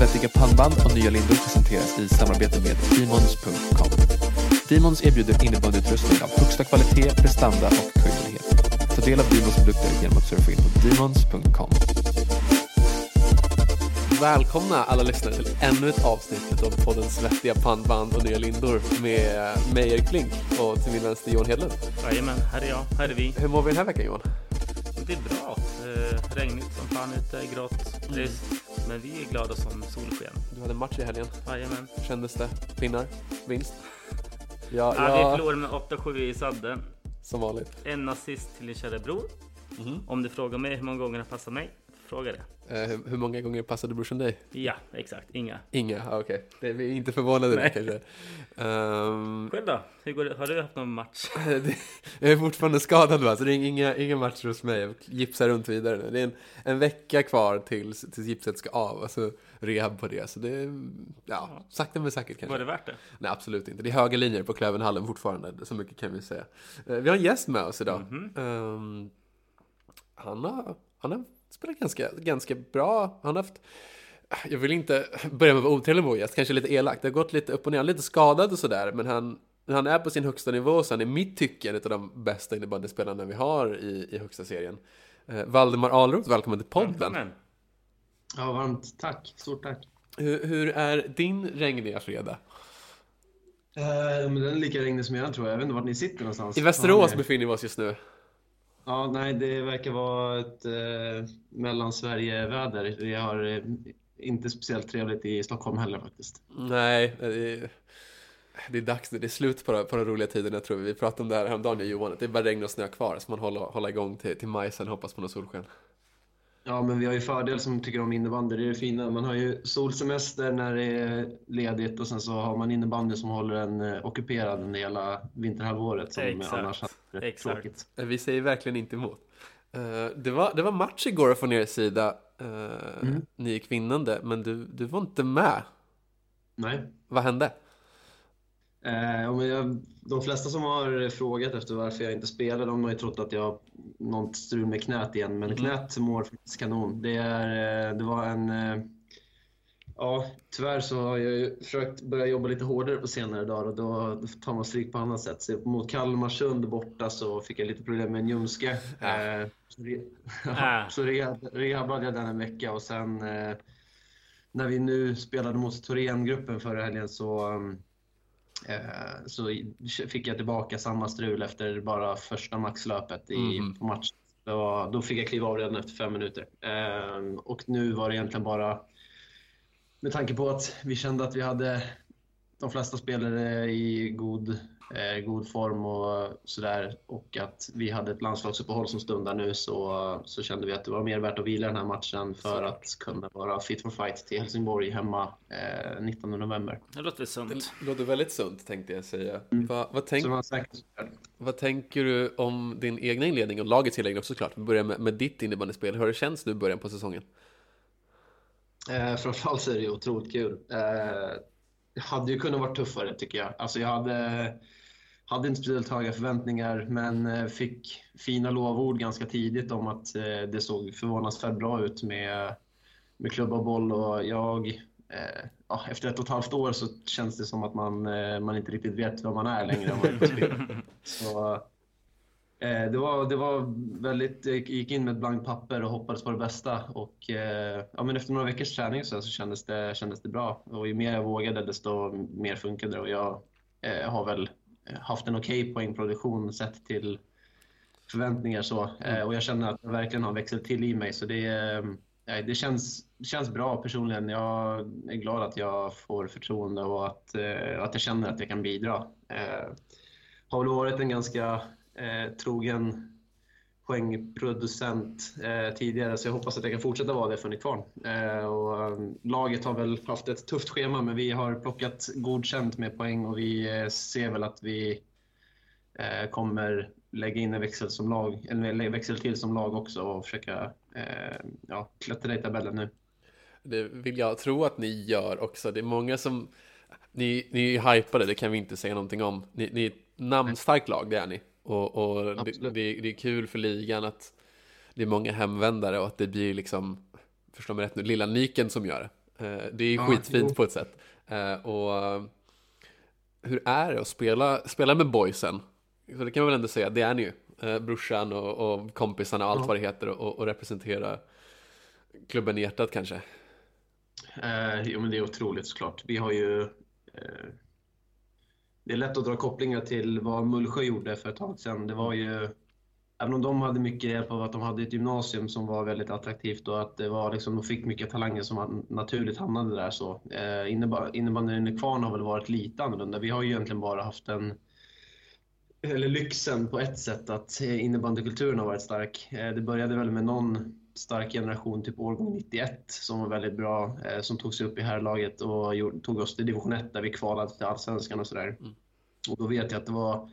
Svettiga pannband och nya lindor presenteras i samarbete med Demons.com. Demons erbjuder innebandyutrustning av högsta kvalitet, prestanda och kundlighet. Ta del av Demons produkter genom att surfa in på Demons.com. Välkomna alla lyssnare till ännu ett avsnitt av podden Svettiga pannband och nya lindor med mig Erik Flink och till min vänster Johan Hedlund. Jajamän, här är jag, här är vi. Hur mår vi den här veckan Johan? Det är bra. Eh, regnigt som fan ute, grått, trist. Men vi är glada som solsken. Du hade match i helgen. Jajamän. Kändes det? Pinnar? Vinst? Ja, Ja, vi ja, förlorade med 8-7 i sadden. som vanligt. En assist till din kära bror. Mhm. Om du frågar mig hur många gånger han passar mig, fråga det. Eh, hur, många gånger passade brorsan dig? Ja, exakt. Inga. Inga, ah, okej. Det Vi är inte förvånade där Nej. kanske. Ehm, Själv då? Hur går det? Har du haft någon match? det- jag är fortfarande skadad va, så det är inga, inga matcher hos mig. Jag gipsar runt vidare nu. Det är en, en vecka kvar tills, tills gipset ska av, alltså rehab på det. Så det är, ja, sakta men säkert kanske. Var det värt det? Nej, absolut inte. Det är höga linjer på Klövenhallen fortfarande, så mycket kan vi säga. Eh, Vi har en gäst med oss idag. Mhm. Ehm, han, har, han har spelat ganska, ganska bra. Han har haft... Jag vill inte börja med att vara otrevlig mot gäst, kanske lite elakt. Det har gått lite upp och ner, han är lite skadad och sådär, men han, han är på sin högsta nivå, så han är i mitt tycke en av de bästa innebandyspelarna vi har i, i högsta serien. Eh, Valdemar Ahlroth, välkommen till podden. Välkommen. Ja, varmt tack. Stort tack. Hur, hur är din regniga fredag? Eh, men den är lika regnig som jag tror jag. Jag vet inte vart ni sitter någonstans. I Västerås befinner vi oss just nu. Ja, nej, det verkar vara ett eh, mellansverige-väder. Vi har eh, inte speciellt trevligt i Stockholm heller faktiskt. Nej, det är, det är dags nu. Det är slut på, de- på de roliga tiderna tror vi. Vi pratade om det här häromdagen jag och Johan, det är bara regn och snö kvar. Så man håller, håller igång till, till maj sen hoppas på något solsken. Ja, men vi har ju fördel som tycker om innebandy. Det är det fina. Man har ju solsemester när det är ledigt och sen så har man innebandy som håller en eh, ockuperad under hela vinterhalvåret som Exakt. annars Exakt. tråkigt. Eh, Vi säger verkligen inte emot. Eh, det, var, det var match igår från er sida. Uh, Mm. Ni gick vinnande, men du, du var inte med. Nej. Vad hände? Eh, jag, de flesta som har frågat efter varför jag inte spelar, de har ju trott att jag har något strul med knät igen. Men knät mår faktiskt kanon. Det, är, eh, det var en... Ja, tyvärr så har jag ju försökt börja jobba lite hårdare på senare dagar och då, tar man stryk på annat sätt. Så mot Kalmarsund borta så fick jag lite problem med en ljumske. Ja. Eh, så re, Ah. så rehab, jag den en vecka och sen eh, när vi nu spelade mot Thorengruppen förra helgen så Eh, så fick jag tillbaka samma strul efter bara första maxlöpet i, Mhm. på matchen. Då, då fick jag kliva av redan efter fem minuter. Och nu var det egentligen bara med tanke på att vi kände att vi hade de flesta spelare i god, eh, god form och sådär och att vi hade ett landslagsuppehåll som stundar nu så, så kände vi att det var mer värt att vila den här matchen för att kunna vara fit for fight till Helsingborg hemma eh, 19 november. Det låter sunt. Det låter väldigt sunt tänkte jag säga. Mm. Va, vad, tänk, Så man säkert vad tänker du om din egna inledning och lagets inledning också såklart? Vi börjar med, med ditt innebandyspel. Hur har det känts nu i början på säsongen? Eh, framförallt så är det ju otroligt kul. Eh, det hade ju kunnat vara tuffare tycker jag. Alltså jag hade, hade inte speciellt höga förväntningar men eh, fick fina lovord ganska tidigt om att eh, det såg förvånansvärt bra ut med, med klubba och boll och jag eh, ja, efter ett och ett halvt år så känns det som att man, man inte riktigt vet vad man är längre. Så, det, var, det var väldigt, jag gick in med ett blankt papper och hoppades på det bästa. Och, eh, ja, men efter några veckors träning så, så kändes, det, kändes det bra. Och ju mer jag vågade desto mer funkade det. Och jag eh, har väl haft en okej poängproduktion sett till förväntningar. Så. Eh, och jag känner att jag verkligen har växlat till i mig. Så det, eh, det, känns, känns bra personligen. Jag är glad att jag får förtroende och att, eh, att jag känner att jag kan bidra. Eh, har väl varit en ganska eh, trogen poängproducent eh, tidigare så jag hoppas att jag kan fortsätta vara det för Nykvarn. Eh, och, eh, laget har väl haft ett tufft schema men vi har plockat godkänt med poäng och vi eh, ser väl att vi eh, kommer lägga in en växel, som lag, eller en växel till som lag också och försöka eh, ja, klättra i tabellen nu. Det vill jag tro att ni gör också. Det är många som... Ni, ni är hypade, det kan vi inte säga någonting om. Ni, ni är ett namnstarkt lag, det är ni. Och, och det, det, det är kul för ligan att det är många hemvändare och att det blir liksom, förstår mig rätt nu, lilla Nyken som gör det. Eh, det är Ja, skitfint jo. på ett sätt. Eh, och hur är det att spela, spela med boysen? Så det kan man väl ändå säga, det är ni ju. Eh, brorsan och, och kompisarna och allt Ja. vad det heter och, och representera klubben i hjärtat kanske. Eh, jo, men det är otroligt såklart. Vi har ju... Det är lätt att dra kopplingar till vad Mullsjö gjorde för ett tag sedan. Det var ju... Även om de hade mycket hjälp av att de hade ett gymnasium som var väldigt attraktivt och att det var liksom, de fick mycket talanger som naturligt hamnade där så. Eh, innebandyn i Kvarn har väl varit lite annorlunda. Vi har ju egentligen bara haft en eller lyxen på ett sätt att eh, innebandykulturen har varit stark. Eh, det började väl med någon stark generation, typ årgång 91, som var väldigt bra, eh, som tog sig upp i herrlaget och gjorde- tog oss till division 1 där vi kvalade till allsvenskan och sådär. Mm. Och då vet jag att det var,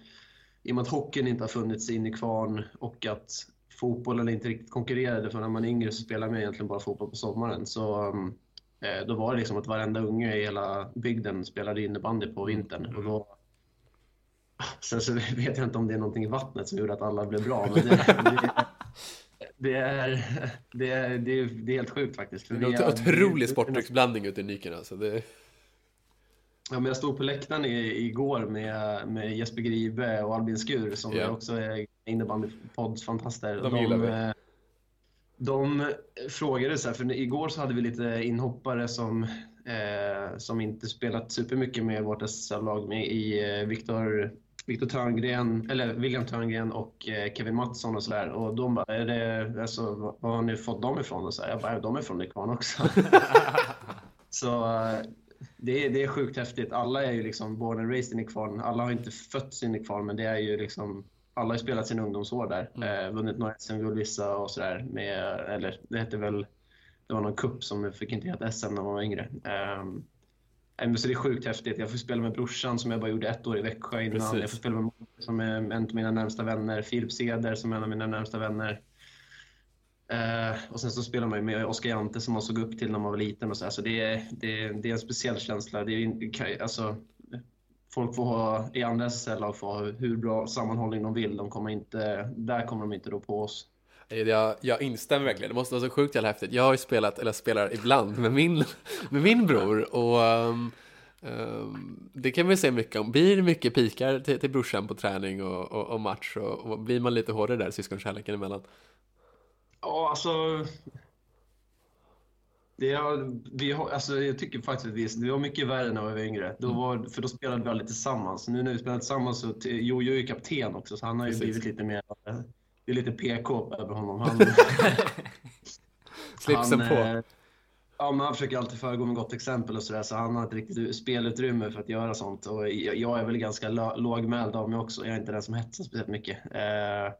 i och med att hockeyn inte har funnits in i kvarn och att fotbollen inte riktigt konkurrerade, för när man är yngre så spelar man egentligen bara fotboll på sommaren. Så um, eh, då var det liksom att varenda unge i hela bygden spelade innebandy på vintern. Och då, Sen så vet jag inte om det är någonting i vattnet som gjorde att alla blev bra, men det, det, det, är, det, är, det, är, det är helt sjukt faktiskt. Det är en otrolig sportdrycksblandning ute i Nyken alltså. Det, Ja, men jag stod på läktaren i, igår med, med Jesper Gribe och Albin Skur som Ja. också är innebandypoddsfantaster. De gillar vi. eh, De frågade så här, för igår så hade vi lite inhoppare som, eh, som inte spelat supermycket med vårt SSL-lag med i eh, Viktor Viktor Törngren, eller William Törngren och eh, Kevin Mattsson och sådär. Och de bara, är det, alltså, vad har ni fått dem ifrån? Och så här, jag bara, de är från Nykvarn också. så eh, det är, det är sjukt häftigt. Alla är ju liksom born and raised i Nykvarn. Alla har inte fötts i Nykvarn, men det är ju liksom alla har spelat sin ungdomsår där. Eh, vunnit några SM-guld vissa och sådär. Med, eller det hette väl, det var någon kupp som fick inte heta SM när man var yngre. Um, men så det är sjukt häftigt. Jag får spela med brorsan som jag bara gjorde ett år i Växjö innan. Precis. Jag får spela med som är en av mina närmsta vänner. Filip Seder som är en av mina närmsta vänner. Eh, och sen så spelar man ju med Oskar Jante som man såg upp till när man var liten. Och så här. så det, är, det, är- det är en speciell känsla. Det är, alltså, folk får ha, i andra SSL-lag får ha hur bra sammanhållning de vill. De kommer inte, där kommer de inte rå på oss. Jag, jag instämmer verkligen. Det måste vara så sjukt jävla häftigt. Jag har ju spelat, eller spelar ibland, med min, med min bror. Och ehm, ehm, det kan vi se mycket om. Blir det mycket pikar till, till brorsan på träning och, och, och match? Och, och blir man lite hårdare där, syskonkärleken emellan? Ja, alltså... Det har, vi har, alltså jag tycker faktiskt att vi, det var mycket värre när vi var yngre. Då var, för då spelade vi aldrig tillsammans. Nu när vi spelar tillsammans så... Jojo är ju kapten också, så han har ju Precis. blivit lite mer... Det är lite PK över honom. Han, Slipsen han, på. eh, Ja, men han försöker alltid föregå med gott exempel och sådär, så han har inte riktigt spelutrymme för att göra sånt. Och jag, jag är väl ganska lågmäld av mig också. Jag är inte den som hetsar speciellt mycket. Eh,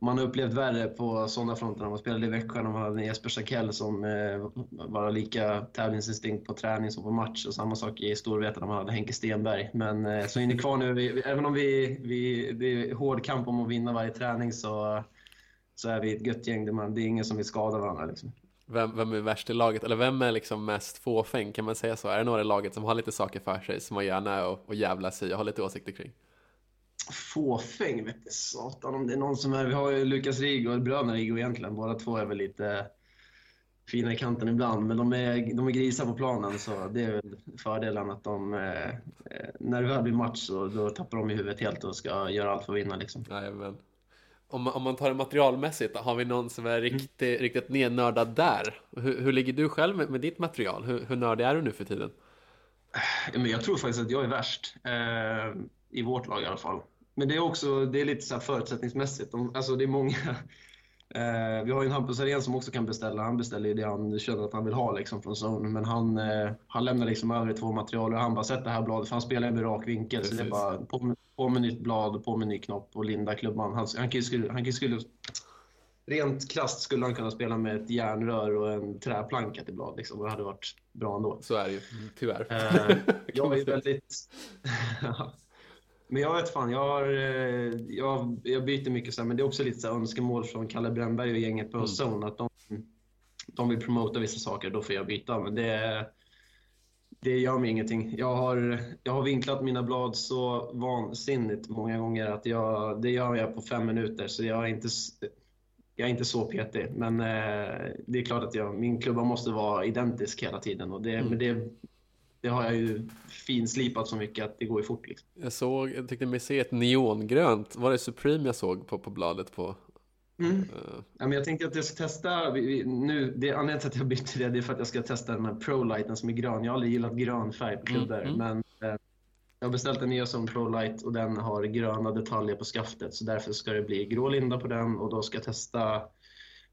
man har upplevt värre på sådana fronter när man spelade i Växjö när man hade Jesper Sakell som eh, var lika tävlingsinstinkt på träning som på match. Och samma sak i Storvreta när man hade Henke Stenberg. Men eh, så ni kvar nu, vi, även om vi, vi, det är hård kamp om att vinna varje träning så, så är vi ett gött gäng. Där man, det är ingen som vill skada varandra. Liksom. Vem, vem är värst i laget? Eller vem är liksom mest fåfäng? Kan man säga så? Är det några i laget som har lite saker för sig som man gärna är och, och jävlas i och har lite åsikter kring? Fåfäng vet satan om det är någon som är. Vi har ju Lukas Rigo och bröderna Rigo egentligen. Båda två är väl lite fina i kanten ibland. Men de är, de är grisar på planen så det är väl fördelen att de, eh, eh, när det väl blir match så då tappar de i huvudet helt och ska göra allt för att vinna liksom. Nej, men om, man- om man tar det materialmässigt, har vi någon som är riktigt, riktigt nednördad där? Hur, hur ligger du själv med, med ditt material? Hur, hur nördig är du nu för tiden? Ja, Men jag tror faktiskt att jag är värst. Eh, I vårt lag i alla fall. Men det är också det är lite så förutsättningsmässigt. De, alltså det är många... Eh, vi har ju en Hampus Arén som också kan beställa. Han beställer ju det han känner att han vill ha liksom, från Zone. Men han, eh, han lämnar liksom över två material och han bara sätter det här bladet. För han spelar med rak vinkel. Så det är Precis. bara på, på med nytt blad och på med ny knopp och linda klubban. Han, han, kan ju han kan skulle, rent krasst skulle han kunna spela med ett järnrör och en träplanka till blad. Liksom. Det hade varit bra ändå. Så är det ju, tyvärr. Eh, jag är väldigt... men jag vet fan, jag, har, eh, jag, jag byter mycket så här, men det är också lite så önskemål från Kalle Brännberg och gänget på Zone att de, de vill promota vissa saker, då får jag byta. Men det, det gör mig ingenting. Jag har, jag har vinklat mina blad så vansinnigt många gånger att jag, det gör jag på fem minuter. Så jag är inte... jag är inte så petig, men eh, det är klart att jag, min klubba måste vara identisk hela tiden. Och det, mm. men det, det har jag ju finslipat så mycket att det går ju fort. Liksom. Jag såg, jag tyckte mig se ett neongrönt, var det Supreme jag såg på, på bladet på? Mm. Uh. Ja, men jag tänkte att jag ska testa, nu, det, anledningen till att jag bytte det, det är för att jag ska testa den här Pro-lighten som är grön. Jag har aldrig gillat grön färg på klubbor, mm. mm. men eh, jag har beställt en ny som Pro-light och den har gröna detaljer på skaftet, så därför ska det bli grå linda på den och då ska jag testa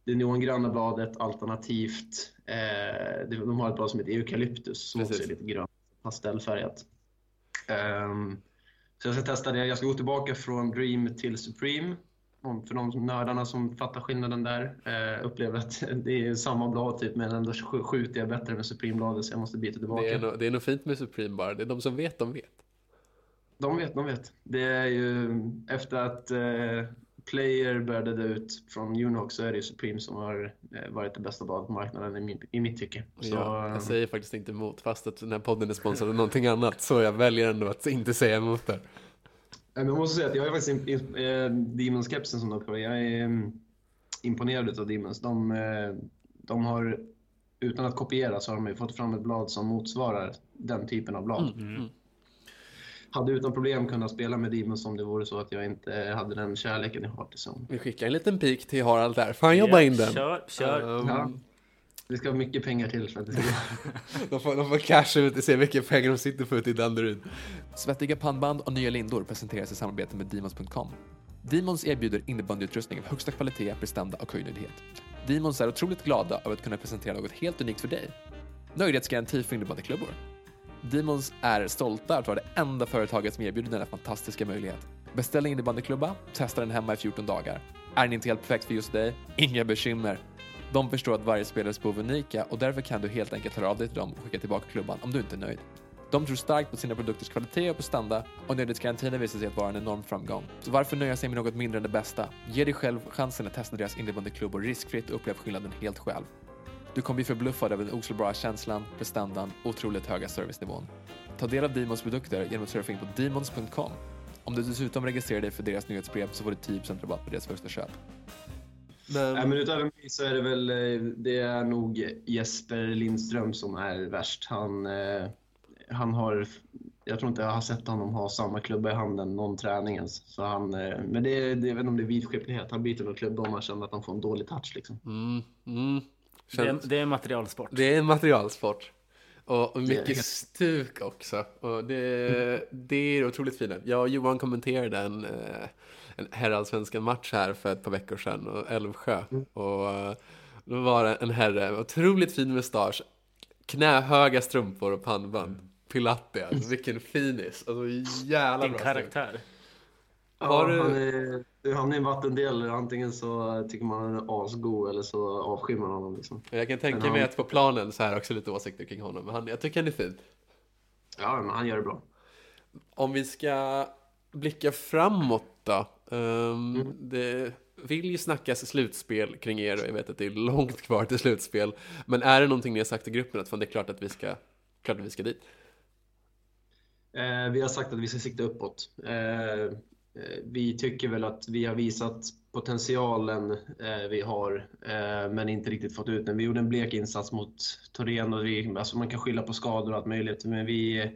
det neongröna bladet alternativt, eh, de har ett blad som heter eukalyptus som Precis. också är lite grönt, pastellfärgat. Um, så jag ska testa det. Jag ska gå tillbaka från Dream till Supreme. För de nördarna som fattar skillnaden där eh, upplever att det är samma blad typ, men ändå skjuter jag bättre med Supreme-bladet så jag måste byta tillbaka. Det är, nog, det är nog fint med Supreme bara. Det är de som vet, de vet. De vet, de vet. Det är ju efter att eh, Player började dö ut från Unox så är det ju Supreme som har eh, varit det bästa bladet på marknaden i, min, i mitt tycke. Så, ja, jag säger faktiskt inte emot, fast att den här podden är sponsrad av någonting annat. Så jag väljer ändå att inte säga emot där. Jag måste säga att jag är faktiskt eh, Demons-kepsen som har Jag är um, imponerad av Demons. De, eh, de har, utan att kopiera, så har de fått fram ett blad som motsvarar den typen av blad. Mm, mm hade utan problem kunnat spela med Demons om det vore så att jag inte hade den kärleken jag har till Zone. Vi skickar en liten pik till Harald där, får han jobba in den? Kör, kör. Um... Ja. Det ska ha mycket pengar till för att det ska de, får, de får casha ut och se mycket pengar de sitter på ute i Danderyd. Svettiga pannband och nya lindor presenteras i samarbete med Demons.com. Demons erbjuder innebandyutrustning av högsta kvalitet, prestanda och höjdnöjdhet. Demons är otroligt glada över att kunna presentera något helt unikt för dig. Nöjdhetsgaranti för innebandyklubbor. Demons är stolta att vara det enda företaget som erbjuder denna fantastiska möjlighet. Beställ en innebandyklubba, testa den hemma i 14 dagar. Är den inte helt perfekt för just dig? Inga bekymmer. De förstår att varje spelares behov är unika och därför kan du helt enkelt höra av dig till dem och skicka tillbaka klubban om du inte är nöjd. De tror starkt på sina produkters kvalitet och prestanda och nöjdhetsgarantin visar sig att vara en enorm framgång. Så varför nöja sig med något mindre än det bästa? Ge dig själv chansen att testa deras innebandyklubbor riskfritt och upplev skillnaden helt själv. Du kommer bli förbluffad över den oslagbara känslan, prestandan och otroligt höga servicenivån. Ta del av Demons produkter genom att surfa in på demons.com. Om du dessutom registrerar dig för deras nyhetsbrev så får du 10% rabatt på deras första köp. Men... Nej, men utöver mig så är det väl, eh, det är nog Jesper Lindström som är värst. Han, eh, han har, jag tror inte jag har sett honom ha samma klubba i handen någon träning ens. Så han, eh, men det, är, det, jag vet inte om det är vidskeplighet. Han byter nog klubba om han känner att han får en dålig touch liksom. Mm, mm. Det, är, det är en materialsport. Det är en materialsport. Och mycket stuk också. Och det, det är otroligt fint. Jag och Johan kommenterade en, eh, en herrallsvenskan match här för ett par veckor sedan, och Älvsjö. Mm. Och eh, då var det en herre, otroligt fin mustasch, knähöga strumpor och pannband. Pilatti, alltså, vilken finis. Alltså jävla bra karaktär. Har du... han, är, han är en vattendel. Antingen så tycker man han är asgod eller så avskyr man honom. Liksom. Jag kan tänka mig att på planen så här också lite åsikter kring honom. Men han, jag tycker han är fin. Ja, men han gör det bra. Om vi ska blicka framåt då. Um, mm. Det vill ju snackas slutspel kring er och jag vet att det är långt kvar till slutspel. Men är det någonting ni har sagt i gruppen att det är klart att vi ska, klart att vi ska dit? Eh, vi har sagt att vi ska sikta uppåt. Eh, vi tycker väl att vi har visat potentialen eh, vi har, eh, men inte riktigt fått ut den. Vi gjorde en blek insats mot Torén och vi, alltså man kan skylla på skador och allt möjligt, men vi,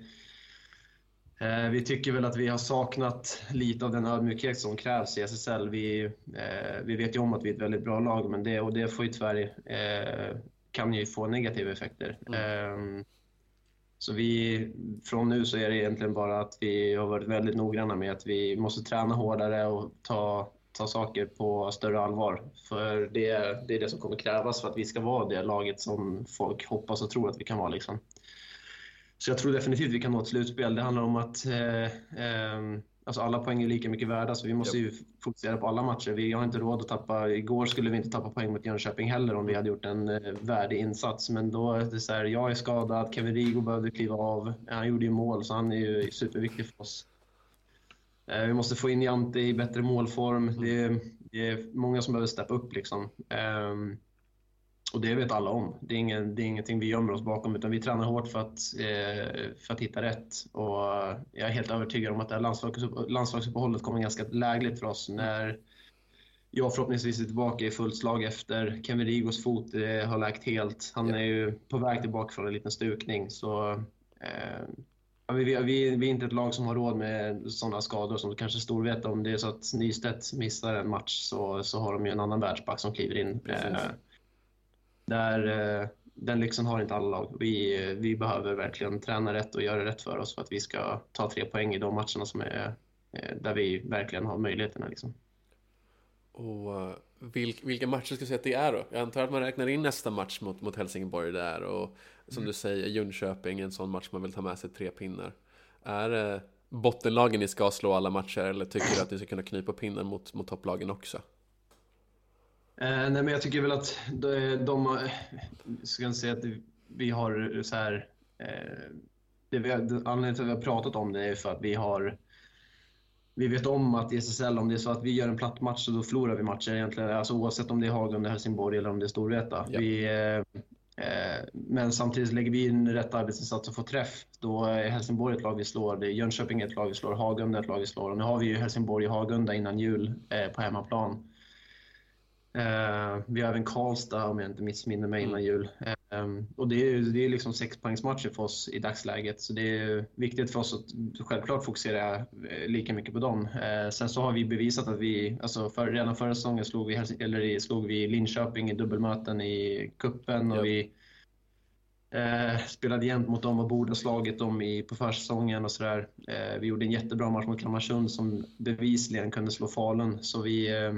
vi tycker väl att vi har saknat lite av den ödmjukhet som krävs i SSL. Vi, vi vet ju om att vi är ett väldigt bra lag, men det, och det får ju tyvärr, kan ju få negativa effekter. Mm. Så vi, från nu så är det egentligen bara att vi har varit väldigt noggranna med att vi måste träna hårdare och ta, ta saker på större allvar. För det, det är det som kommer krävas för att vi ska vara det laget som folk hoppas och tror att vi kan vara. Liksom. Så jag tror definitivt vi kan nå ett slutspel. Det handlar om att eh, eh, Alltså alla poäng är lika mycket värda, så vi måste ju fokusera på alla matcher. Vi har inte råd att tappa. Igår skulle vi inte tappa poäng mot Jönköping heller om vi hade gjort en eh, värdig insats. Men då är det så här, jag är skadad, Kevin Rigo behövde kliva av. Han gjorde ju mål, så han är ju superviktig för oss. Eh, vi måste få in Jante i bättre målform. Det, är, det är många som behöver steppa upp liksom. Um, och det vet alla om. Det är, ingen, det är ingenting vi gömmer oss bakom, utan vi tränar hårt för att, eh, för att hitta rätt. Och jag är helt övertygad om att det här landslags, landslagsuppehållet kommer ganska lägligt för oss. När, jag förhoppningsvis är tillbaka i fullt slag efter. Kevin Rigos fot eh, har läkt helt. Han är ju på väg tillbaka från en liten stukning. Så, eh, vi, vi, vi är inte ett lag som har råd med sådana skador som kanske Storvreta. Om det är så att Nystedt missar en match så, så har de ju en annan världsback som kliver in. Eh, där, eh, den lyxen har inte alla lag. Vi, vi behöver verkligen träna rätt och göra rätt för oss för att vi ska ta tre poäng i de matcherna som är, eh, där vi verkligen har möjligheterna. Liksom. Och vilk, vilka matcher ska du säga att det är då? Jag antar att man räknar in nästa match mot, mot Helsingborg där och som mm. du säger Jönköping, en sån match man vill ta med sig tre pinnar. Är uh, bottenlagen ni ska slå alla matcher eller tycker du att ni ska kunna knypa pinnar mot, mot topplagen också? Eh, nej, men jag tycker väl att de, de ska säga att vi har så här, eh, det vi, anledningen till att vi har pratat om det är för att vi har vi vet om att i SSL, om det är så att vi gör en platt match så då förlorar vi matcher egentligen. Alltså oavsett om det är Hagunda, Helsingborg eller om det är Storvreta. Ja. Vi, eh, eh, men samtidigt lägger vi in rätt arbetsinsats och får träff. Då är Helsingborg ett lag vi slår, det är Jönköping ett lag vi slår, Hagunda ett lag vi slår. Och nu har vi ju Helsingborg och Hagunda innan jul eh, på hemmaplan. Eh, vi har även Karlstad om jag inte missminner mig innan mm. jul. Eh, och det är, det är liksom sexpoängsmatcher för oss i dagsläget. Så det är viktigt för oss att självklart fokusera eh, lika mycket på dem. Eh, sen så har vi bevisat att vi, alltså för, redan förra säsongen slog vi, eller slog vi Linköping i dubbelmöten i kuppen och ja. vi Eh, spelade jämt mot dem och borde ha slagit dem i, på försäsongen och sådär. Eh, vi gjorde en jättebra match mot Kalmarsund som bevisligen kunde slå Falun. Så vi, eh,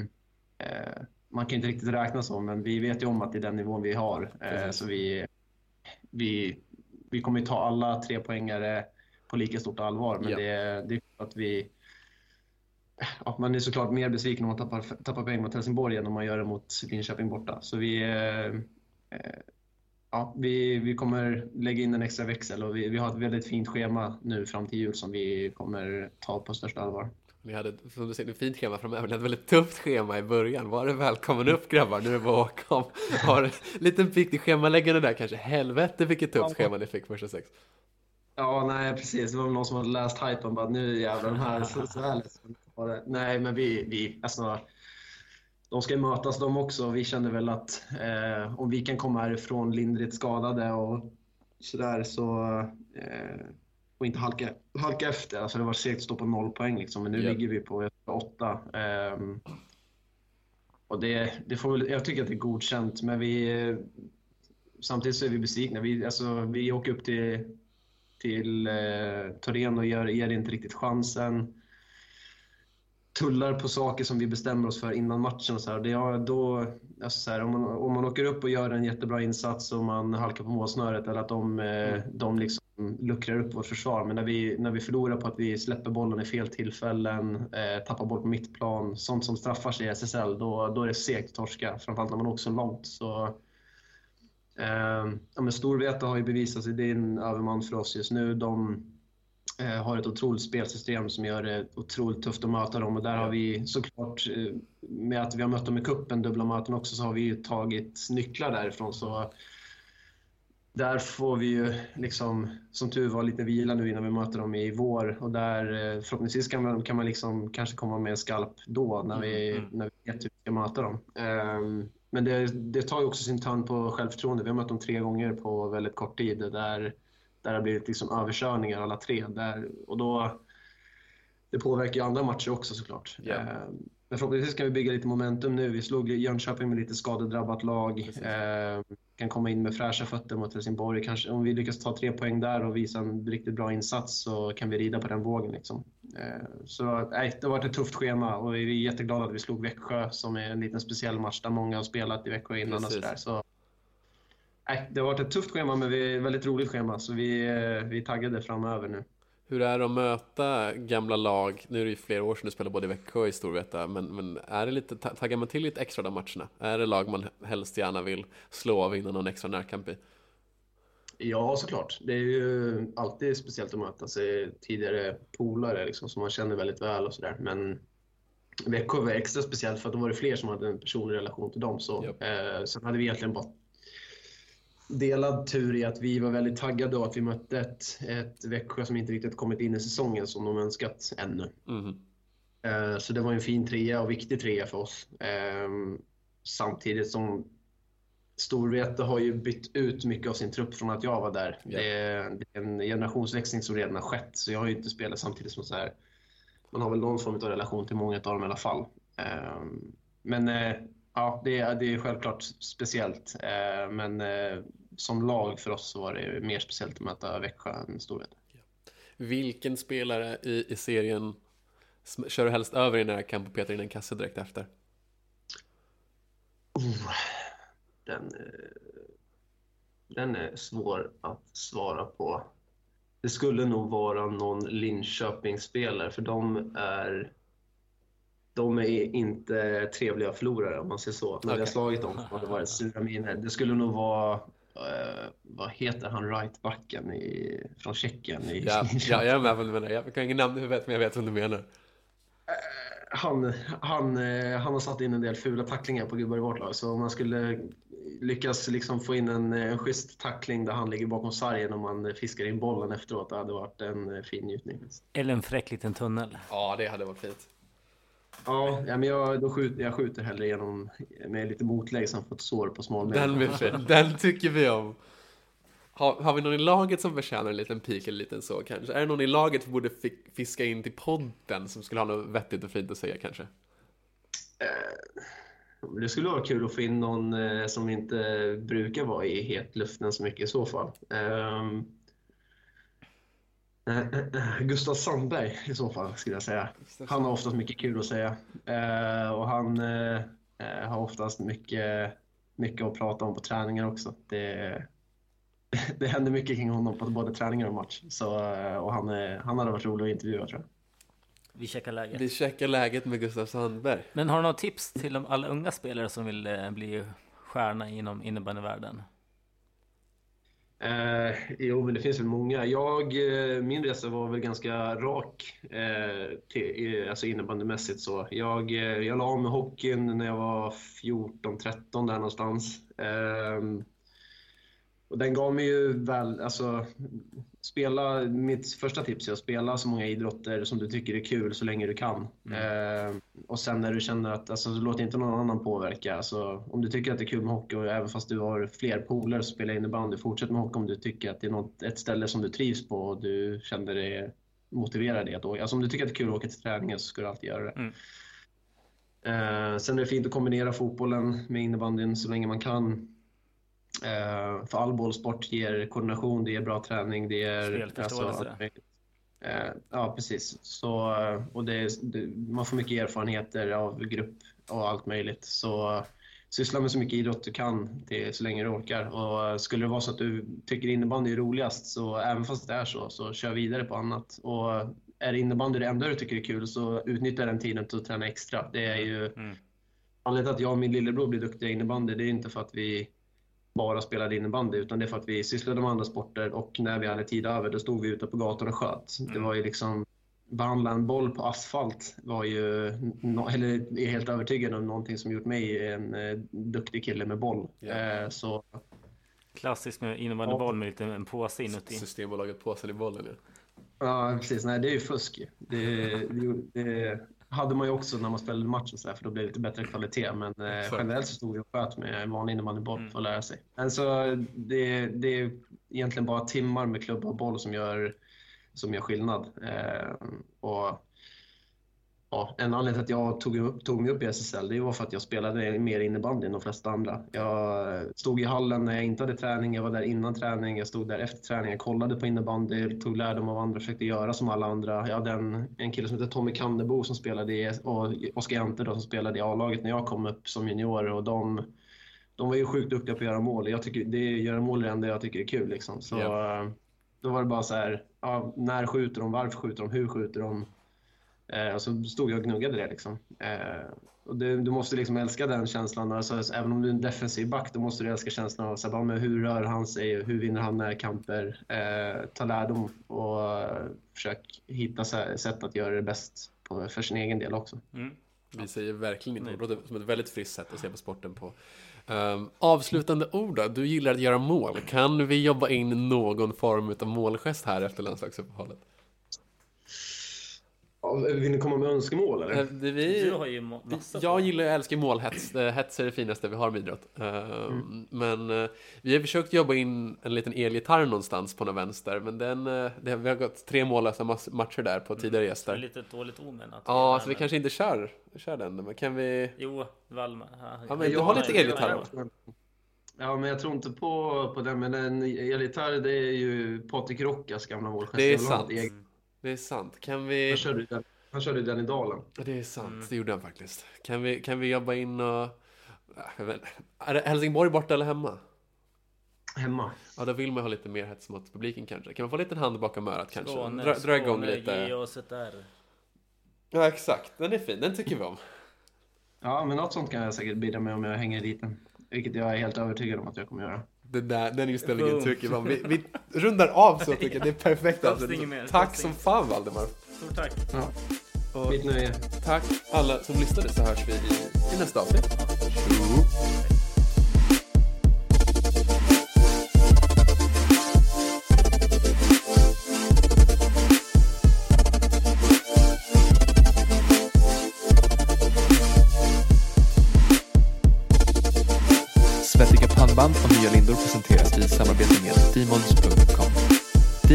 eh man kan inte riktigt räkna så, men vi vet ju om att det är den nivån vi har. Eh, så vi, vi, vi kommer ta alla tre poängare på lika stort allvar, men ja. det, det är att vi Ja, man är såklart mer besviken om man tappar, tappar poäng mot Helsingborg än om man gör det mot Linköping borta. Så vi, eh, eh, ja, vi, vi kommer lägga in en extra växel och vi, vi har ett väldigt fint schema nu fram till jul som vi kommer ta på största allvar. Ni hade, som du säger, ett fint schema framöver. Ni hade ett väldigt tufft schema i början. Var det välkommen upp grabbar, nu är det bara att åka om. Har en liten pikt i schemaläggande där kanske. Helvete vilket tufft schema ni fick första sex. Ja, nej precis. Det var någon som hade läst hypen bara nu jävlar, de här så, så här Nej, men vi, vi alltså, de ska ju mötas de också. Vi kände väl att eh, om vi kan komma härifrån lindrigt skadade och sådär så eh, och inte halka, halka efter. Alltså det var segt att stå på noll poäng liksom, men nu yep. ligger vi på åtta. Um, och det, det får väl, jag tycker att det är godkänt, men vi, samtidigt så är vi besvikna. Vi, alltså, vi åker upp till, till eh, Torén och ger, ger inte riktigt chansen tullar på saker som vi bestämmer oss för innan matchen. Och så här. Det, ja, då, alltså så här, om, man, om man åker upp och gör en jättebra insats och man halkar på målsnöret eller att de, eh, de liksom luckrar upp vårt försvar. Men när vi, när vi förlorar på att vi släpper bollen i fel tillfällen, eh, tappar boll på mittplan, sånt som straffar sig i SSL, då, då är det segt att torska. Framförallt när man åker så långt. Så, eh, ja, men Storvreta har ju bevisat sig, det är en överman för oss just nu. De, Eh, har ett otroligt spelsystem som gör det otroligt tufft att möta dem. Och där har vi såklart, eh, med att vi har mött dem i kuppen dubbla möten också, så har vi ju tagit nycklar därifrån. Så där får vi ju, liksom, som tur var, lite vila nu innan vi möter dem i vår. Och där eh, förhoppningsvis kan man, kan man liksom kanske komma med en skalp då, när vi, mm. när vi vet hur vi ska möta dem. Um, men det, det tar ju också sin törn på självförtroende. Vi har mött dem tre gånger på väldigt kort tid. Där där det har blivit liksom överkörningar alla tre. Där, och då, det påverkar ju andra matcher också såklart. Yeah. Men förhoppningsvis kan vi bygga lite momentum nu. Vi slog Jönköping med lite skadedrabbat lag. Eh, kan komma in med fräscha fötter mot Helsingborg. Kanske, om vi lyckas ta tre poäng där och visa en riktigt bra insats så kan vi rida på den vågen. Liksom. Eh, så nej, det har varit ett tufft schema och vi är jätteglada att vi slog Växjö som är en liten speciell match där många har spelat i Växjö innan. Och så där. Så Nej, det har varit ett tufft schema, men vi, väldigt roligt schema. Så vi, eh, vi är taggade framöver nu. Hur är det att möta gamla lag? Nu är det ju flera år sedan du spelade både i Växjö och i Storvreta, men, men är det lite, taggar man till lite extra de matcherna? Är det lag man helst gärna vill slå och vinna någon extra närkamp i? Ja, såklart. Det är ju alltid speciellt att möta sig tidigare polare liksom, som man känner väldigt väl och sådär. Men Växjö var extra speciellt för att då var det fler som hade en personlig relation till dem. Så, yep. eh, sen hade vi egentligen bara delad tur i att vi var väldigt taggade och att vi mötte ett, ett Växjö som inte riktigt kommit in i säsongen som de önskat ännu. Mm. Så det var en fin trea och viktig trea för oss. Eh, samtidigt som Storvreta har ju bytt ut mycket av sin trupp från att jag var där. Ja. Det, är, det är en generationsväxling som redan har skett, så jag har ju inte spelat samtidigt som så här. Man har väl någon form av relation till många av dem i alla fall. Eh, men eh, ja, det, är- det är självklart speciellt. Eh, men eh, som lag för oss så var det mer speciellt att möta Växjö än Storvreta. Vilken spelare i, i serien kör du helst över i nära kamp och petar in en kasse direkt efter? Den, eh, den är svår att svara på. Det skulle nog vara någon Linköpingsspelare, för de är, de är inte trevliga förlorare om man säger så. När vi har slagit dem har det varit sura miner. Det skulle nog vara, eh, vad heter han, rightbacken i, från Tjeckien? I Ja, ja, jag är med på vad du menar. Jag kan ingen namn i huvudet, men jag vet vad du menar. han, han, eh, han har satt in en del fula tacklingar på gubbar i vårt lag. Så om man skulle lyckas liksom få in en, en schysst tackling där han ligger bakom sargen och man fiskar in bollen efteråt, det hade varit en eh, fin njutning. Eller en fräck liten tunnel. Ja, det hade varit fint. Ja, ja men jag, då skjuter, jag skjuter hellre genom, med lite motlägg som fått sår på smalbenen. Den, den tycker vi om. Har, har vi någon i laget som förtjänar en liten pik eller liten så kanske? Är det någon i laget vi borde fi- fiska in till podden som skulle ha något vettigt och fint att säga kanske? Det skulle vara kul att få in någon eh, som inte brukar vara i hetluften så mycket i så fall. Ehm, eh, eh, eh, Gustav Sandberg i så fall skulle jag säga. Han har oftast mycket kul att säga. Eh, och han eh, eh, har oftast mycket, mycket att prata om på träningar också. Det, det händer mycket kring honom på både träningar och match. Så, eh, och han, han hade varit rolig att intervjua tror jag. Vi checkar läget. Vi checkar läget med Gustav Sandberg. Men har du något tips till de alla unga spelare som vill eh, bli stjärna inom innebandyvärlden? Eh, jo, men det finns väl många. Jag, eh, min resa var väl ganska rak, eh, till, alltså innebandymässigt så. Jag, eh, jag la av med hockeyn när jag var 14-13 där någonstans. Ehm, och den gav mig ju väl, alltså, spela, mitt första tips är att spela så många idrotter som du tycker är kul så länge du kan. Ehm, och sen när du känner att, alltså låt inte någon annan påverka. Alltså, om du tycker att det är kul med hockey och även fast du har fler polare som spelar innebandy, fortsätt med hockey om du tycker att det är något, ett ställe som du trivs på och du känner dig motiverad i att åka. Alltså om du tycker att det är kul att åka till träningen så ska du alltid göra det. Mm. Eh, sen är det fint att kombinera fotbollen med innebandyn så länge man kan. Eh, för all bollsport ger koordination, det ger bra träning, det ger... Spelförståelse. allt möjligt. Eh, ja, precis. Så, eh, och det, man får mycket erfarenheter av grupp och allt möjligt. Så syssla med så mycket idrott du kan till, så länge du orkar. Och skulle det vara så att du tycker innebandy är roligast, så även fast det är så, så kör vidare på annat. Och är innebandy det enda du tycker är kul, så utnyttja den tiden till att träna extra. Det är ju... Mm. Anledningen till att jag och min lillebror blir duktiga i innebandy, det är inte för att vi bara spelade innebandy, utan det är för att vi sysslade med andra sporter och när vi hade tid över, då stod vi ute på gatan och sköt. Det var ju liksom, behandla en boll på asfalt var ju, eller är helt övertygad om någonting som gjort mig en eh, duktig kille med boll. Ja. Eh, så Klassiskt med innebandyboll med lite en påse inuti. Systembolaget påsen i bollen ja. Ja, precis. Nej, det är ju fusk. ju. Det, det, det hade man ju också när man spelade match och så här, för då blev det lite bättre kvalitet. Men eh, generellt så stod vi och sköt med vanlig innebandyboll Mm. för att lära sig. Men så det, det är egentligen bara timmar med klubba och boll som gör, som gör skillnad. Eh, och Ja, en anledning till att jag tog, upp, tog mig upp i SSL det var för att jag spelade mer innebandy än de flesta andra. Jag stod i hallen när jag inte hade träning, jag var där innan träning, jag stod där efter träning, jag kollade på innebandy, tog lärdom av andra, försökte göra som alla andra. Jag hade en, en kille som heter Tommy Kannebo som spelade i, och Oskar Jante då, som spelade i A-laget när jag kom upp som junior och de, de var ju sjukt duktiga på att göra mål. Jag tycker, det, göra mål är det enda jag tycker är kul. Liksom. Så, eh, Då var det bara så här, ja, när skjuter de, varför skjuter de, hur skjuter de? Eh, och så stod jag och gnuggade det. Liksom. Eh, och du, du måste liksom älska den känslan. Alltså, så även om du är en defensiv back, då måste du älska känslan av så här, bara, men hur rör han sig, hur vinner han närkamper? Eh, ta lärdom och eh, försök hitta sätt att göra det bäst på, för sin egen del också. Mm. Vi säger verkligen inte det låter som ett väldigt friskt sätt att se på sporten på. Um, avslutande ord då? Du gillar att göra mål. Kan vi jobba in någon form av målgest här efter landslagsuppehållet? Vill ni komma med önskemål eller? Eh, det vi, Du har ju ma- massa jag på. gillar, jag älskar målhets. Eh, Hets är det finaste vi har med idrott. Eh, Mm. Men eh, vi har försökt jobba in en liten elgitarr någonstans på någon vänster. Men den, eh, det, vi har gått tre mållösa matcher där på tidigare Det är gäster. lite ett dåligt omen att Ja, vi så vi kanske inte kör, kör den. Men kan vi... Jo, Valmar. han- Ja, men du Jag har lite elgitarr. Ja, men jag tror inte på, på den. Men en elgitarr, det är ju Patrik Rockas gamla målgest. Det är sant. Det är sant. Kan vi... Han körde den, han körde den i dalen. Det är sant, Mm. det gjorde han faktiskt. Kan vi, kan vi jobba in och... Vet, inte. är det Helsingborg borta eller hemma? Hemma. Ja, då vill man ha lite mer hets mot publiken kanske. Kan man få en liten hand bakom örat kanske? Skåne, Dra, dra igång Skåne, lite. ge oss ett R. Ja, exakt. Den är fin. Den tycker vi om. Ja, men något sånt kan jag säkert bidra med om jag hänger dit den. Vilket jag är helt övertygad om att jag kommer göra. Den, där, den inställningen Boom. tycker man. Vi, vi rundar av så tycker jag. Det är perfekt. Alltså. Tack som fan Valdemar. Stort tack. Ja, Och mitt nöje. tack alla som lyssnade så hörs vi i, i nästa avsnitt.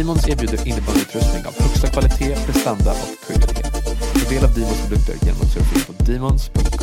Demons erbjuder innebandyutrustning av högsta kvalitet, prestanda och kunnighet. Ta del av Demons produkter genom att surfa in på Demons.com.